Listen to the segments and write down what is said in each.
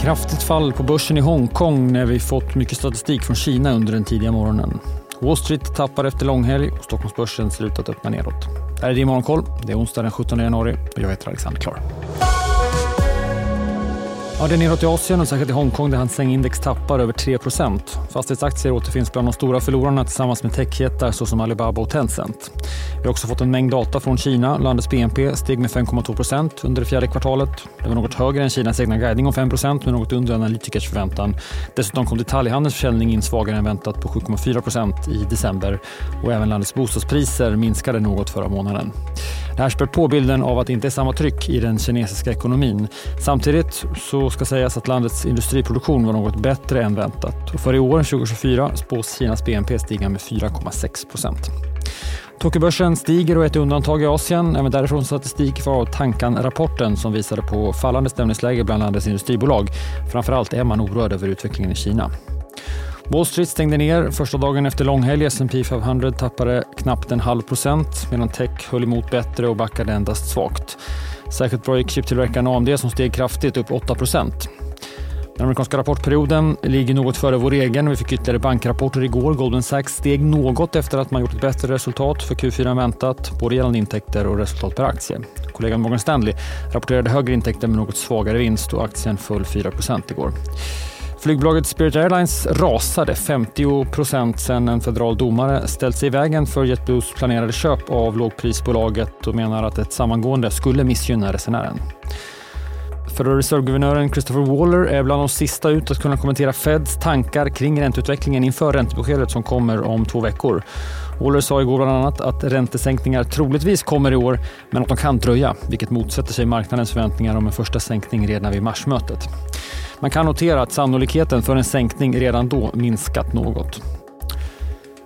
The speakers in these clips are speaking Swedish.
Kraftigt fall på börsen i Hongkong när vi fått mycket statistik från Kina under den tidiga morgonen. Wall Street tappar efter långhelg och Stockholmsbörsen ser ut att öppna nedåt. Det här är din Morgonkoll. Det är onsdag den 17 januari och jag heter Alexander Klar. Ja, det är neråt i Asien och särskilt i Hongkong där Hang index tappar över 3% Fastighetsaktier återfinns bland de stora förlorarna tillsammans med techjättar såsom Alibaba och Tencent. Vi har också fått en mängd data från Kina. Landets BNP steg med 5,2% under det fjärde kvartalet. Det var något högre än Kinas egna guidning om 5% men något under analytikers förväntan. Dessutom kom detaljhandelns försäljning in svagare än väntat på 7,4% i december och även landets bostadspriser minskade något förra månaden. Det här spär på bilden av att det inte är samma tryck i den kinesiska ekonomin. Samtidigt så ska sägas att landets industriproduktion var något bättre än väntat. Och för i år, 2024, spås Kinas BNP stiga med 4,6 procent. Tokyobörsen stiger och är ett undantag i Asien. Även därifrån statistik var Tankan-rapporten som visade på fallande stämningsläge bland landets industribolag. Framförallt är man oroad över utvecklingen i Kina. Wall Street stängde ner första dagen efter långhelg. S&P 500 tappade knappt en halv procent medan tech höll emot bättre och backade endast svagt. Särskilt bra gick chiptillverkaren AMD som steg kraftigt, upp 8 procent. Den amerikanska rapportperioden ligger något före vår egen. Vi fick ytterligare bankrapporter igår. Goldman Sachs steg något efter att man gjort ett bättre resultat för Q4 än väntat, både gällande intäkter och resultat per aktie. Kollegan Morgan Stanley rapporterade högre intäkter med något svagare vinst och aktien föll 4% igår. Flygbolaget Spirit Airlines rasade 50 procent sedan en federal domare ställt sig i vägen för JetBlues planerade köp av lågprisbolaget och menar att ett sammangående skulle missgynna resenären. Federal Reserve-guvernören Christopher Waller är bland de sista ut att kunna kommentera Feds tankar kring ränteutvecklingen inför räntebeskedet som kommer om två veckor. Waller sa igår bland annat att räntesänkningar troligtvis kommer i år, men att de kan dröja, vilket motsätter sig marknadens förväntningar om en första sänkning redan vid marsmötet. Man kan notera att sannolikheten för en sänkning redan då minskat något.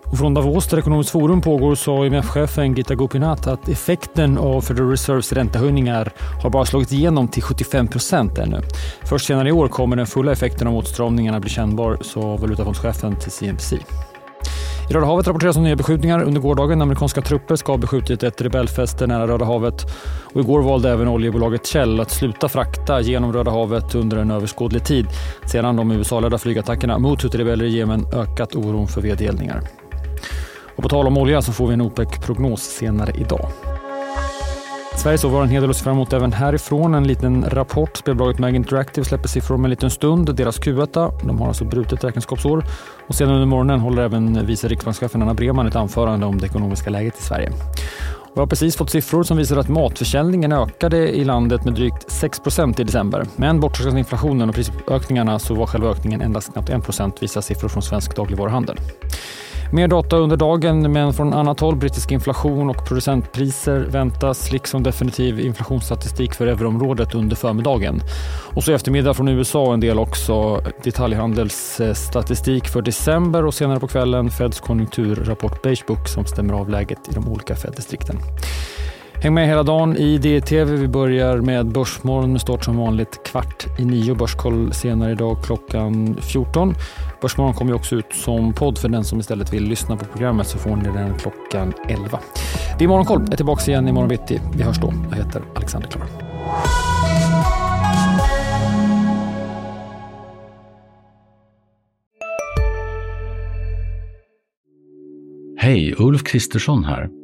Och från Davos, där Ekonomiskt forum pågår, sa IMF-chefen Gita Gopinath att effekten av Federal Reserves räntehöjningar har bara slagit igenom till 75 procent ännu. Först senare i år kommer den fulla effekten av åtstramningarna bli kännbar, sa valutafondschefen till CNBC. I Röda havet rapporteras om nya beskjutningar. Under gårdagen amerikanska trupper ska ha beskjutit ett rebellfäste nära Röda havet. Och igår valde även oljebolaget Shell att sluta frakta genom Röda havet under en överskådlig tid sedan de USA-ledda flygattackerna mot huthirebeller i Jemen ökat oron för vedeldningar. Och på tal om olja så får vi en OPEC-prognos senare idag. Sverige så var en hel del att se fram emot även härifrån. En liten rapport. Spelbolaget Mag Interactive släpper siffror om en liten stund. Deras Q1. De har alltså brutet räkenskapsår. Och sedan under morgonen håller även vice riksbankschefen Anna Breman ett anförande om det ekonomiska läget i Sverige. Vi har precis fått siffror som visar att matförsäljningen ökade i landet med drygt 6% i december. Men bortsett från inflationen och prisökningarna så var själva ökningen endast knappt 1% visar siffror från Svensk dagligvaruhandel. Mer data under dagen, men från annat håll. Brittisk inflation och producentpriser väntas, liksom definitiv inflationsstatistik för euroområdet under förmiddagen. Och så i eftermiddag från USA en del också detaljhandelsstatistik för december och senare på kvällen Feds konjunkturrapport Beigebook som stämmer av läget i de olika Fed-distrikten. Häng med hela dagen i DTV. Vi börjar med Börsmorgon med start som vanligt kvart i nio. Börskoll senare idag klockan 14. Börsmorgon kommer också ut som podd för den som istället vill lyssna på programmet så får ni den klockan 11. Det är Morgonkoll. Jag är tillbaka igen imorgon bitti. Vi hörs då. Jag heter Alexander Klar. Hej, Ulf Kristersson här.